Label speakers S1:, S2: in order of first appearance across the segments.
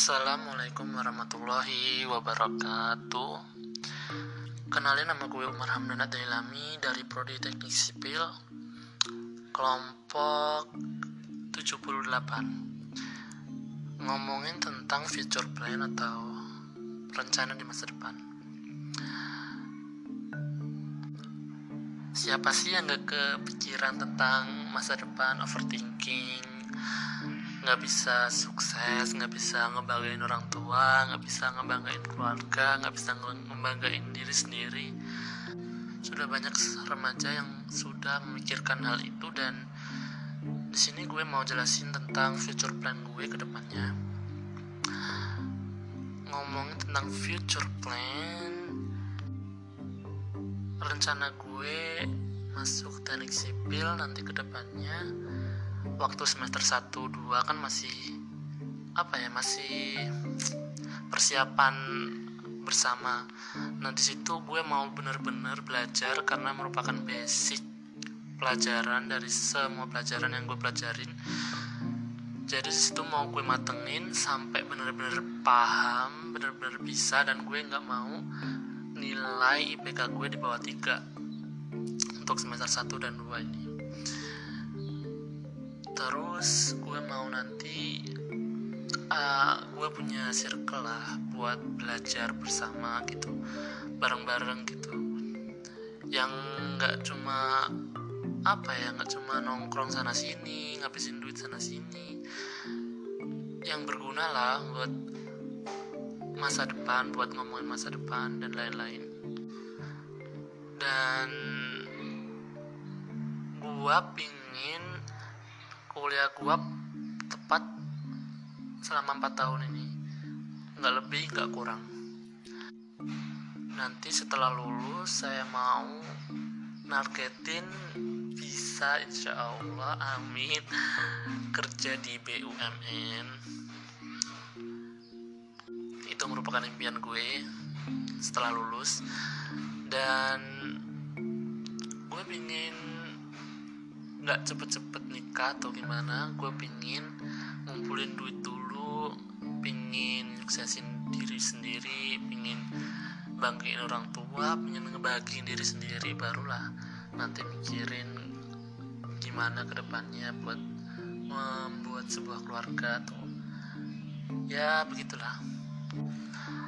S1: Assalamualaikum warahmatullahi wabarakatuh. Kenalin nama gue Umar Hamdan Dailami dari Prodi Teknik Sipil Kelompok 78 Ngomongin tentang future plan atau rencana di masa depan. Siapa sih yang gak kepikiran tentang masa depan, overthinking, nggak bisa sukses nggak bisa ngebanggain orang tua nggak bisa ngebanggain keluarga nggak bisa ngebanggain diri sendiri. Sudah banyak remaja yang sudah memikirkan hal itu dan di sini gue mau jelasin tentang future plan gue ke depannya. Ngomongin tentang future plan rencana gue masuk teknik sipil nanti ke depannya waktu semester 1 2 kan masih apa ya masih persiapan bersama. Nah di situ gue mau bener-bener belajar karena merupakan basic pelajaran dari semua pelajaran yang gue pelajarin. Jadi situ mau gue matengin sampai bener-bener paham bener-bener bisa dan gue nggak mau nilai IPK gue di bawah 3 untuk semester 1 dan 2 ini terus gue mau nanti uh, gue punya circle lah buat belajar bersama gitu bareng-bareng gitu. Yang nggak cuma apa ya nggak cuma nongkrong sana sini ngabisin duit sana sini. Yang berguna lah buat masa depan buat ngomongin masa depan dan lain-lain. Dan gua pingin kuliah gua tepat selama 4 tahun ini. Nggak lebih nggak kurang. Nanti setelah lulus saya mau nargetin bisa insya Allah amin kerja di BUMN itu merupakan impian gue setelah lulus. Dan gue pingin nggak cepet-cepet nikah atau gimana gue pingin ngumpulin duit dulu pingin suksesin diri sendiri pingin banggain orang tua pingin ngebahagiin diri sendiri barulah nanti mikirin gimana ke depannya buat membuat sebuah keluarga tuh. Ya begitulah.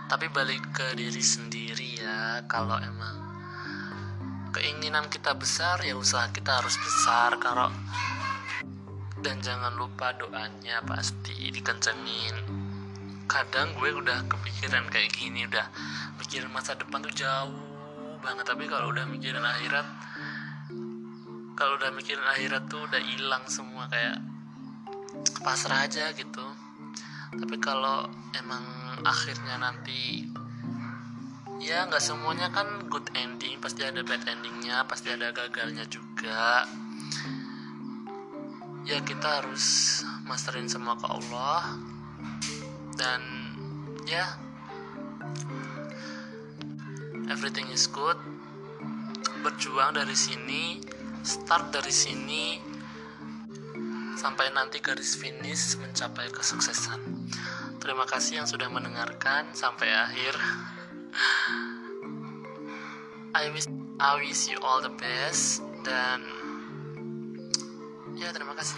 S1: Tapi balik ke diri sendiri ya kalau emang keinginan kita besar ya usaha kita harus besar kalau dan jangan lupa doanya pasti dikencengin. Kadang gue udah kepikiran kayak gini udah mikirin masa depan tuh jauh banget. Tapi kalau udah mikirin akhirat kalau udah mikirin akhirat tuh udah hilang semua kayak pasrah aja gitu. Tapi kalau emang akhirnya nanti ya nggak semuanya kan good ending pasti ada bad endingnya pasti ada gagalnya juga. Ya kita harus masterin semua ke Allah. Dan ya everything is good. Berjuang dari sini start dari sini sampai nanti garis finish mencapai kesuksesan. Terima kasih yang sudah mendengarkan sampai akhir I wish I wish you all the best dan ya terima kasih